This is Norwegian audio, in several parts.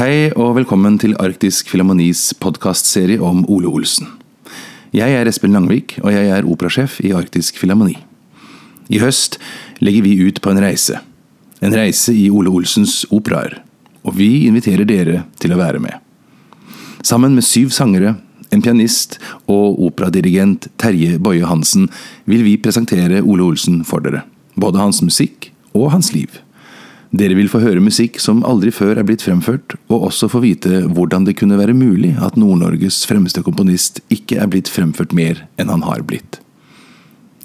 Hei og velkommen til Arktisk Filharmonis podkastserie om Ole Olsen. Jeg er Espen Langvik, og jeg er operasjef i Arktisk Filharmoni. I høst legger vi ut på en reise. En reise i Ole Olsens operaer. Og vi inviterer dere til å være med. Sammen med syv sangere, en pianist og operadirigent Terje Boje Hansen vil vi presentere Ole Olsen for dere. Både hans musikk og hans liv. Dere vil få høre musikk som aldri før er blitt fremført, og også få vite hvordan det kunne være mulig at Nord-Norges fremste komponist ikke er blitt fremført mer enn han har blitt.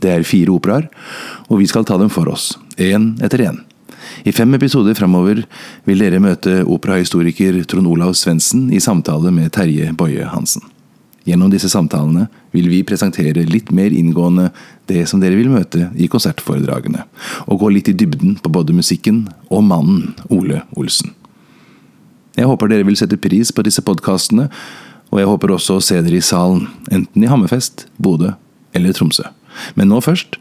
Det er fire operaer, og vi skal ta dem for oss, én etter én. I fem episoder framover vil dere møte operahistoriker Trond Olav Svendsen i samtale med Terje Boje Hansen. Gjennom disse samtalene vil vi presentere litt mer inngående det som dere vil møte i konsertforedragene, og gå litt i dybden på både musikken og mannen Ole Olsen. Jeg håper dere vil sette pris på disse podkastene, og jeg håper også å se dere i salen, enten i Hammerfest, Bodø eller Tromsø. Men nå først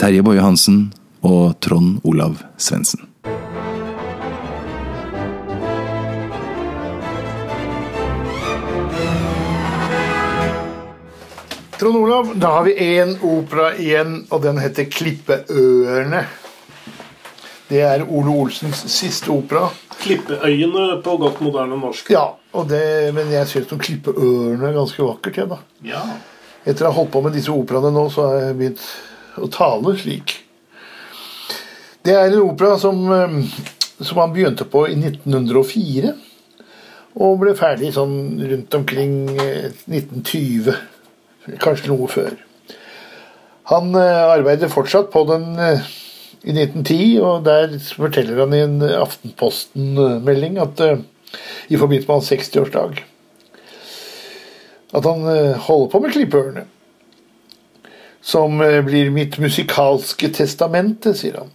Terje Boje Hansen og Trond Olav Svendsen. Trond Olav, da har vi én opera igjen, og den heter 'Klippeørene'. Det er Ole Olsens siste opera. Klippeøyene på godt moderne norsk. Ja, det, Men jeg syns klippeørene er ganske vakkert. Jeg, da. Ja. Etter å ha holdt på med disse operaene nå, så har jeg begynt å tale slik. Det er en opera som, som han begynte på i 1904. Og ble ferdig sånn rundt omkring 1920. Kanskje noe før. Han arbeider fortsatt på den i 1910, og der forteller han i en Aftenposten-melding at i forbindelse med hans 60-årsdag at han holder på med Klippeørene. Som blir mitt musikalske testamente, sier han.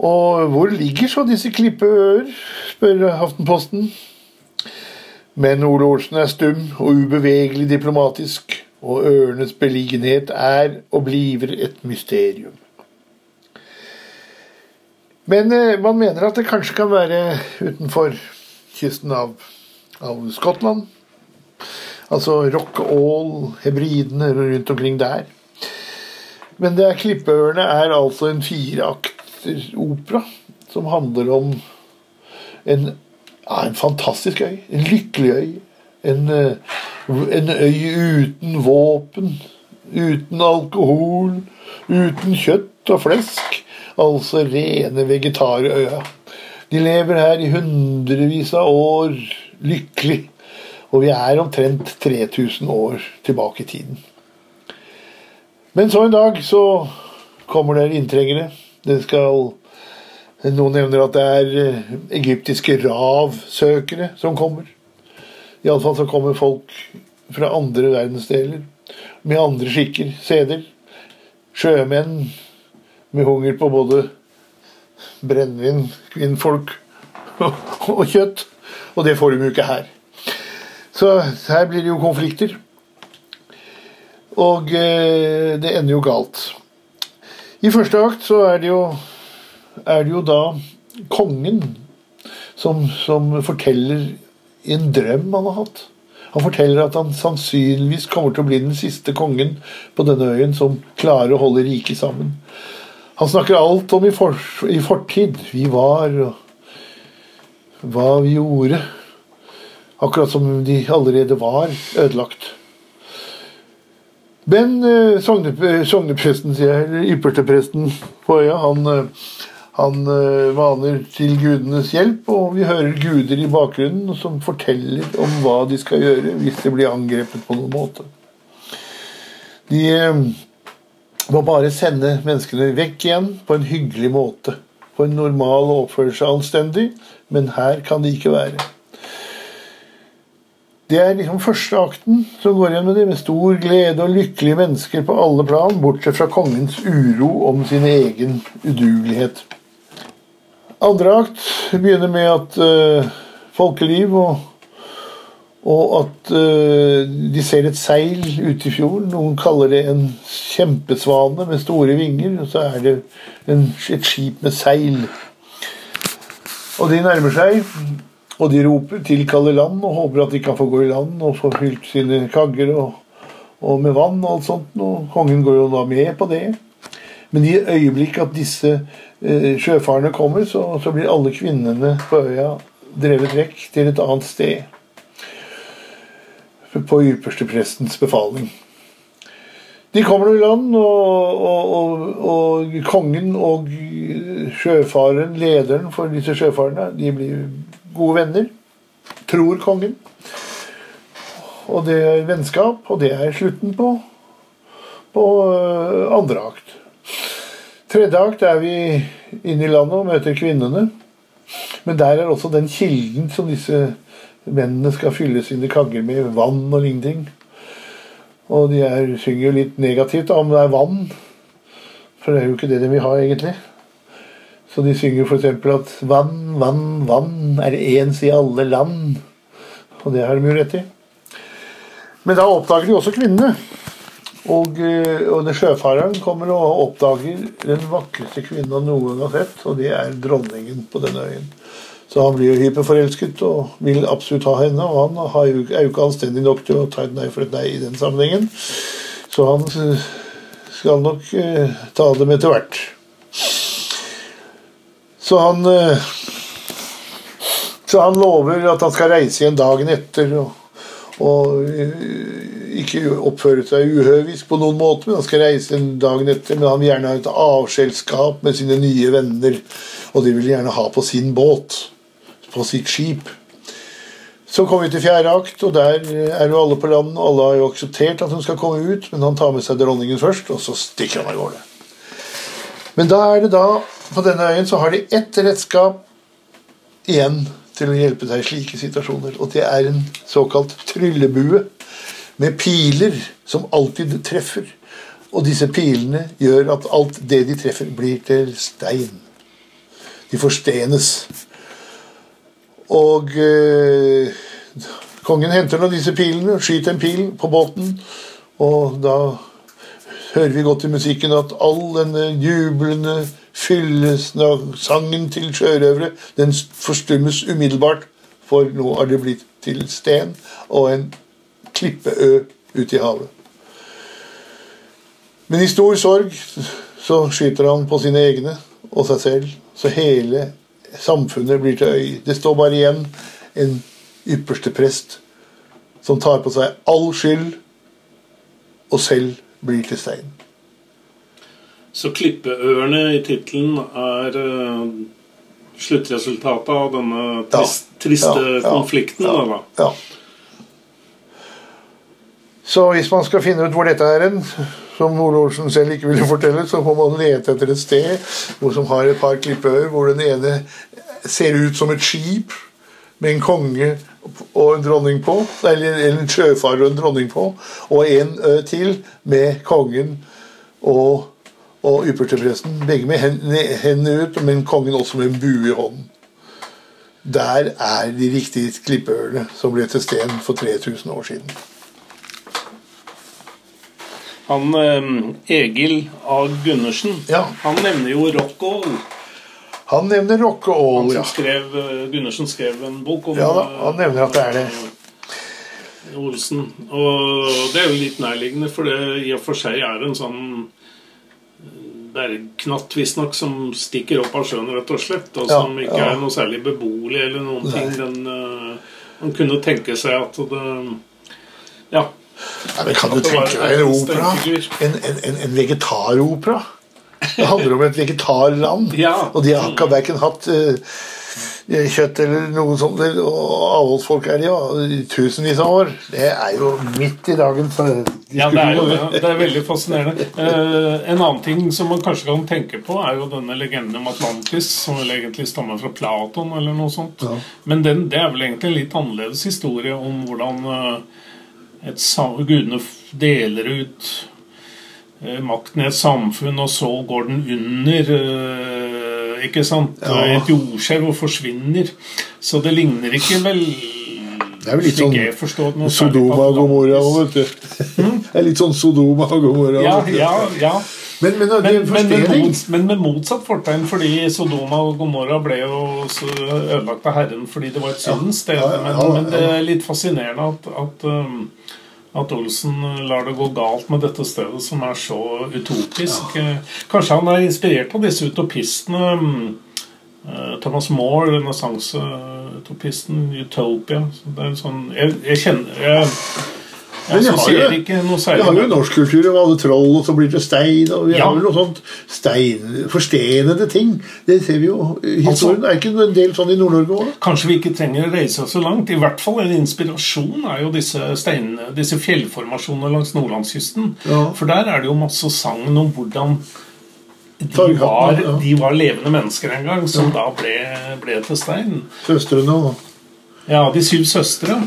Og hvor ligger så disse klippeøer, spør Aftenposten. Men Ole Olsen er stum og ubevegelig diplomatisk, og ørenes beliggenhet er og bliver et mysterium. Men eh, man mener at det kanskje kan være utenfor kysten av, av Skottland. Altså Rock All, Hebridene rundt omkring der. Men det er Klippeørene er altså en fireakter opera som handler om en, ja, en fantastisk øy. En lykkelig øy. En, en øy uten våpen, uten alkohol, uten kjøtt og flesk. Altså rene vegetarøya. De lever her i hundrevis av år lykkelig. Og vi er omtrent 3000 år tilbake i tiden. Men så en dag så kommer det inntrengere. Det skal Noen nevner at det er egyptiske ravsøkere som kommer. Iallfall så kommer folk fra andre verdensdeler med andre skikker, seder. Sjømenn med hunger på både brennevin, kvinnfolk og kjøtt. Og det får de jo ikke her. Så her blir det jo konflikter. Og eh, det ender jo galt. I første akt så er det jo, er det jo da kongen som, som forteller en drøm han har hatt. Han forteller at han sannsynligvis kommer til å bli den siste kongen på denne øyen som klarer å holde riket sammen. Han snakker alt om i, for, i fortid. Vi var, og hva vi gjorde. Akkurat som de allerede var ødelagt. Men eh, sognepresten, sier jeg, eller ypperstepresten på øya, han, han vaner til gudenes hjelp, og vi hører guder i bakgrunnen som forteller om hva de skal gjøre hvis de blir angrepet på noen måte. De må bare sende menneskene vekk igjen på en hyggelig måte. På en normal og oppføre seg anstendig, men her kan de ikke være. Det er liksom første akten som går igjen med det, med stor glede og lykkelige mennesker på alle plan, bortsett fra kongens uro om sin egen udugelighet. Andre begynner med at uh, folkeliv og og at uh, de ser et seil ute i fjorden. Noen kaller det en kjempesvane med store vinger. Og så er det en, et skip med seil. Og de nærmer seg, og de roper, tilkaller land og håper at de kan få gå i land og få fylt sine kagger og, og med vann og alt sånt. Og kongen går jo da med på det. Men i øyeblikk at disse eh, sjøfarerne kommer, så, så blir alle kvinnene på øya drevet vekk til et annet sted. På ypperste prestens befaling. De kommer i land, og, og, og, og kongen og sjøfareren, lederen for disse sjøfarerne, de blir gode venner. Tror kongen. Og det er vennskap, og det er slutten på, på øh, andre akt. Tredje akt er vi inne i landet og møter kvinnene. Men der er også den kilden som disse mennene skal fylle sine kagger med, vann og lignende. Og de er, synger jo litt negativt om det er vann. For det er jo ikke det de vil ha, egentlig. Så de synger f.eks. at 'vann, vann, vann er ens i alle land'. Og det har de jo rett i. Men da oppdager de også kvinnene. Og, eh, og det sjøfareren kommer og oppdager den vakreste kvinnen han noen gang har sett, og det er dronningen på denne øyen. Så han blir jo hyperforelsket og vil absolutt ha henne, og han er jo ikke anstendig nok til å ta et nei for et nei i den sammenhengen. Så han skal nok eh, ta dem etter hvert. Så han eh, Så han lover at han skal reise igjen dagen etter. og og ikke oppføre seg uhøvisk på noen måte, men han skal reise en dagen etter. Men han vil gjerne ha et avskjedsskap med sine nye venner, og de vil gjerne ha på sin båt på sitt skip. Så kommer vi til fjerde akt, og der er jo alle på land. Alle har jo akseptert at hun skal komme ut, men han tar med seg dronningen først, og så stikker han av gårde. Men da er det da, på denne øyen så har de ett redskap igjen til å hjelpe seg i slike situasjoner. Og det er en såkalt tryllebue med piler som alltid treffer. Og disse pilene gjør at alt det de treffer, blir til stein. De forstenes. Og eh, kongen henter nå disse pilene, skyter en pil på båten, og da hører vi godt i musikken at all denne jublende fyllesangen til sjørøvere den forstummes umiddelbart, for nå har det blitt til sten og en klippeø ute i havet. Men i stor sorg så skyter han på sine egne og seg selv, så hele samfunnet blir til øy. Det står bare igjen en ypperste prest som tar på seg all skyld, og selv blir til stein. Så klippeørene i tittelen er uh, sluttresultatet av denne trist, ja, triste ja, ja, konflikten? Da, ja. Så hvis man skal finne ut hvor dette er hen, som Ole Olsen selv ikke ville fortelle, så må man lete etter et sted hvor som har et par klippeøyer, hvor den ene ser ut som et skip med en konge og en dronning på, eller en sjøfarer og en dronning på, og en ø til med kongen og, og ypperstepresten. Begge med hendene ut, men kongen også med en bue i hånden. Der er de riktige klippeørene som ble til sten for 3000 år siden. Han eh, Egil A. Gundersen ja. han nevner jo rock'all. Han nevner rock'all, Han som skrev, eh, Gundersen skrev en bok om Ja da, han nevner at det er det. Eh, Olsen. Og det er jo litt nærliggende, for det i og for seg er en sånn bergknatt visstnok som stikker opp av sjøen, rett og slett. Og som ja, ikke ja. er noe særlig beboelig eller noen Nei. ting. Den, uh, man kunne tenke seg at det Ja. Nei, men Kan du tenke deg en opera? En, en, en vegetaropera? Det handler om et vegetarland, ja. og de har ikke verken hatt uh, kjøtt eller noe sånt. Og avholdsfolk er de jo tusenvis av år. Det er jo midt i dagens Ja, det er jo det. Det er veldig fascinerende. Uh, en annen ting som man kanskje kan tenke på, er jo denne legenden om Atlantis, som vel egentlig stammer fra Platon eller noe sånt. Ja. Men den, det er vel egentlig en litt annerledes historie om hvordan uh, et, gudene deler ut eh, makten i et samfunn, og så går den under. Ikke sant? Ja. Et jordskjelv og forsvinner. Så det ligner ikke vel det er vel litt sånn Sodoma og Gomorra òg, vet du. Mm? Det er litt sånn Sodoma og Gomorra. Ja, ja, ja. Men, men, Men, men, med men med motsatt fortegn, fordi Sodoma og Gomorra ble jo ødelagt av Herren fordi det var et syndens sted. Men, det er litt fascinerende at, at, um, at Olsen lar det gå galt med dette stedet, som er så utopisk. Kanskje han er inspirert av disse utopistene. Eh, Thomas More, renessanseutopisten, Utopia. Så det er en sånn, jeg, jeg kjenner Jeg, jeg jeg har ikke noe Vi har jo norsk kultur og alle troll, og så blir det stein. Og vi Ja. har vel noe sånt stein, forstenede ting. Det ser vi jo. Historien er ikke en del sånn i Nord-Norge òg? Kanskje vi ikke trenger å reise så langt. I hvert fall en inspirasjon er jo disse, stein, disse fjellformasjonene langs nordlandskysten. Ja. For der er det jo masse sagn om hvordan de var, de var levende mennesker en gang, som da ble, ble til stein. Søstrene og Ja, De syv søstre.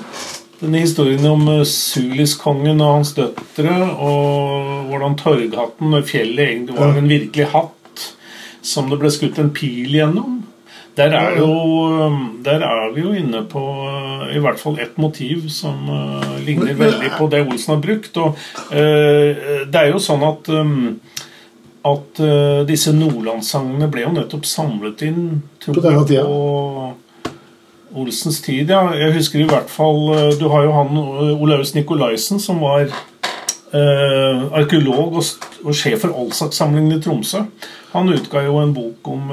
Denne historien om eh, Suliskongen og hans døtre, og hvordan Torghatten og fjellet egentlig var en virkelig hatt som det ble skutt en pil gjennom. Der er, jo, der er vi jo inne på eh, i hvert fall ett motiv som uh, ligner veldig på det Olsen har brukt. Og uh, det er jo sånn at um, at uh, disse nordlandssangene ble jo nettopp samlet inn tror På denne tida. på Olsens tid, ja. Jeg husker i hvert fall uh, Du har jo han uh, Olaus Nikolaisen, som var arkeolog og, og sjef for Alsak-samlingen i Tromsø. Han utga jo en bok om,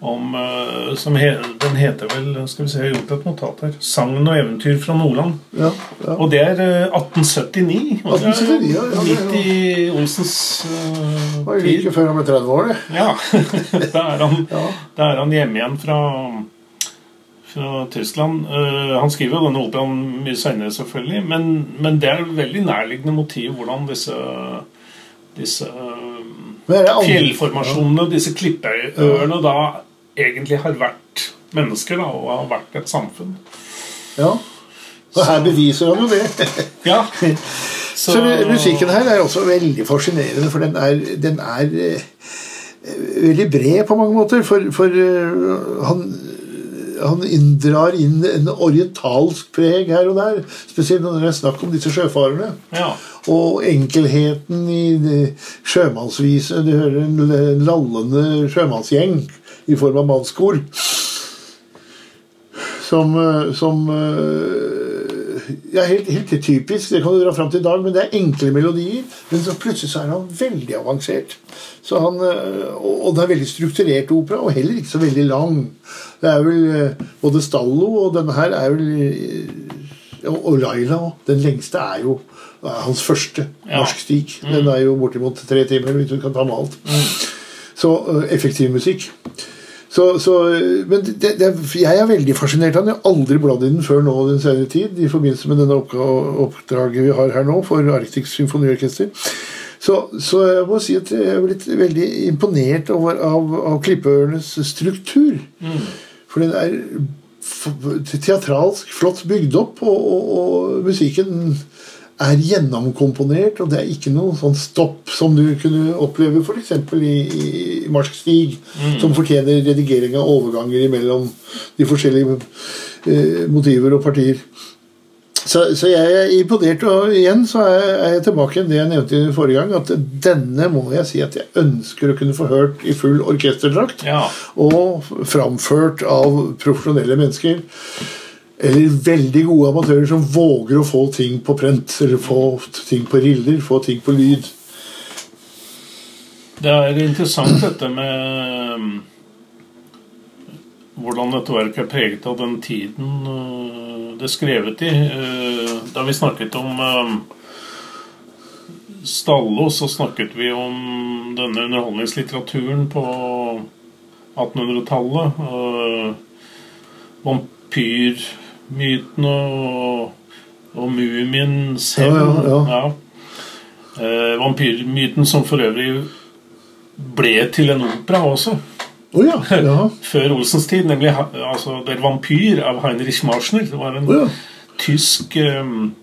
om eh, som he, Den heter vel Skal vi se, jeg har gjort et notat her. 'Sagn og eventyr fra Nordland'. Ja, ja. Og det er eh, 1879. Og er 1879, ja, ja, midt i Olsens uh, var like før han ble 30 år, det. Ja. da, er han, Ja. da er han hjemme igjen fra, fra Tyskland. Uh, han skriver jo denne operaen mye senere, selvfølgelig, men, men det er veldig nærliggende motiv hvordan disse, disse eh, andre- fjellformasjonene, disse klippeøerne, da egentlig har vært mennesker da, og har vært et samfunn. Ja. Og her beviser han jo det. Ja. Så, musikken her er også veldig fascinerende, for den er, den er uh, veldig bred på mange måter. For, for uh, han, han inndrar inn en orientalsk preg her og der. Spesielt når det er snakk om disse sjøfarerne. ja. Og enkelheten i sjømannsvise. Du hører en lallende sjømannsgjeng i form av mannskor. Som, eh, som eh, ja, helt, helt typisk. Det kan du dra fram til i dag, men det er enkle melodier. Men så plutselig så er han veldig avansert. Så han, eh, og, det er veldig strukturert opera, og heller ikke så veldig lang. Det er vel Både Stallo og denne her er vel og, Laila òg. Den lengste er jo er hans første Ja. norsk stik. Den er jo bortimot tre timer, hvis du kan ta med alt. Så øh, effektiv musikk. Så, så, men det, det, jeg er veldig fascinert av den. Jeg har aldri bladd i den før nå den senere tid. I forbindelse med denne oppdraget vi har her nå for Arctic Symfoniorkester. Så, så jeg må si at jeg er blitt veldig imponert over, av, av klippeørenes struktur. For den er teatralsk flott bygd opp, og, og, og musikken er gjennomkomponert, og det er ikke noe sånn stopp som du kunne oppleve f.eks. i, i Marsk Stig, som fortjener redigering av overganger mellom de forskjellige eh, motiver og partier. Så, så jeg er imponert, og igjen så er er jeg tilbake til det jeg nevnte i forrige gang, at denne må jeg si at jeg ønsker å kunne få hørt i full orkesterdrakt, Ja. og framført av profesjonelle mennesker. Eller veldig gode amatører som våger å få ting på prent, eller få ting på riller, få ting på lyd. Det er interessant dette med um, hvordan dette verket er preget av den tiden uh, det er skrevet i. Uh, Da vi snakket om um, Stallo, så snakket vi om denne underholdningslitteraturen på 1800-tallet. Uh, Vampyrmytene og, og mumien selv. Ja, ja, ja. Eh, vampyrmyten som for øvrig ble til en opera også. Oh, ja. ja. Før Olsens tid, nemlig altså, Der Vampyr av Heinrich Marschner. Det var en oh, tysk um,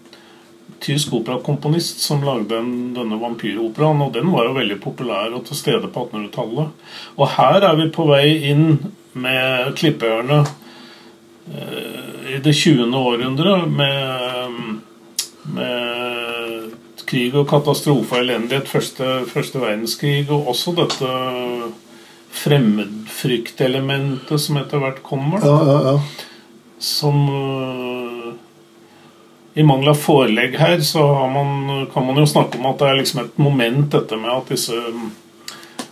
Tysk operakomponist som lagde en, denne vampyroperaen. Og den var jo veldig populær og til stede på 1800-tallet. Og her er vi på vei inn med klippeørene eh, i det 20. århundre med, med krig og katastrofe og elendighet, første, første verdenskrig, og også dette fremmedfryktelementet som etter hvert kommer. Ja, ja, ja. Som øh, I mangel av forelegg her, så har man, kan man jo snakke om at det er liksom et moment, dette med at disse,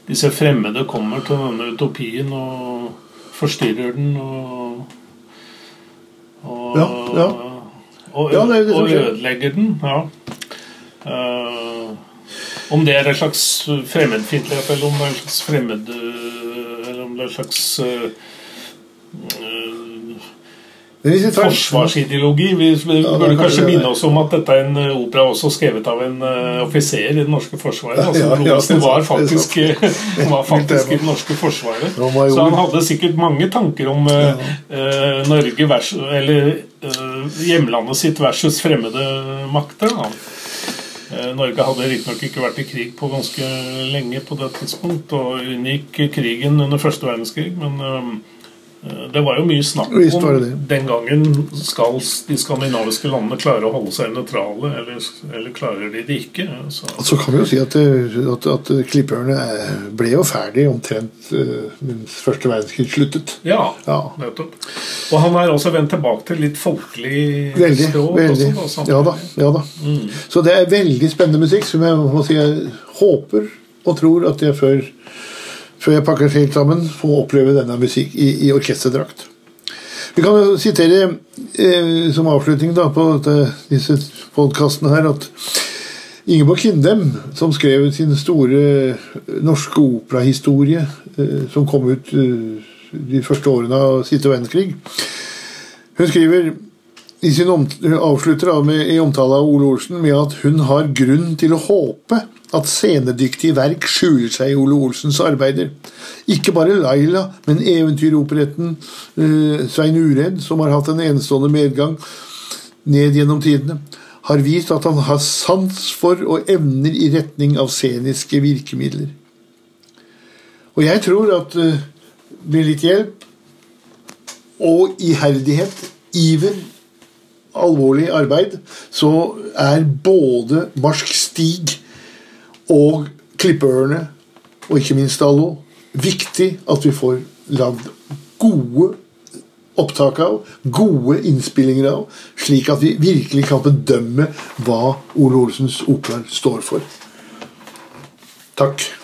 disse fremmede kommer til denne utopien og forstyrrer den og, og, Ja, ja. og, Ja, det det og ødelegger den. Ja. Uh, om det er en slags fremmedfiendtlighet, eller om det er en slags fremmed øh, Eller om det er en slags øh, øh, Men hvis vi tar- forsvarsideologi. Vi, burde kanskje minne oss om at dette er en øh, opera også skrevet av en øh, offiser i det norske forsvaret. Altså, det er var faktisk, var faktisk i det norske forsvaret. Så han hadde sikkert mange tanker om Norge vers, eller hjemlandet sitt versus fremmede makter. Eh, Norge hadde riktignok ikke vært i krig på ganske lenge på det tidspunkt, og unngikk krigen under første verdenskrig, men eh, det var jo mye snakk om den gangen skal de skandinaviske landene klare å holde seg nøytrale, eller, eller klarer de det ikke? Så, altså kan vi jo si at, det- at, at Klippørene ble jo ferdig omtrent mens første verdenskrig sluttet. ja, Ja. nettopp. Og han har også vendt tilbake til litt folkelig Veldig. språk. veldig. Også, da, Ja da. ja da. Så det er veldig spennende musikk, som jeg må si jeg håper og tror at jeg før, før jeg pakker helt sammen, få oppleve denne musikk i, i orkesterdrakt. Vi kan jo sitere eh, som avslutning da, på dette, disse podkastene her at Ingeborg Kindem, som skrev sin store norske operahistorie, eh, som kom ut eh, de første årene av sitte verdenskrig, hun skriver i sin avslutter av med, i omtale av Ole Olsen med at hun har grunn til å håpe at scenedyktige verk skjuler seg i Ole Olsens arbeider. Ikke bare Laila, men eventyroperetten eh, Svein Uredd, som har hatt en enestående medgang ned gjennom tidene, har vist at han har sans for og evner i retning av sceniske virkemidler. Og jeg tror at eh, med litt hjelp og iherdighet, iver, alvorlig arbeid, så er både Marsk Stig og Klippeørene, og ikke minst Allo, viktig at vi får lagd gode opptak av, gode innspillinger av, slik at vi virkelig kan bedømme hva Ole Olsens operaer står for. Takk.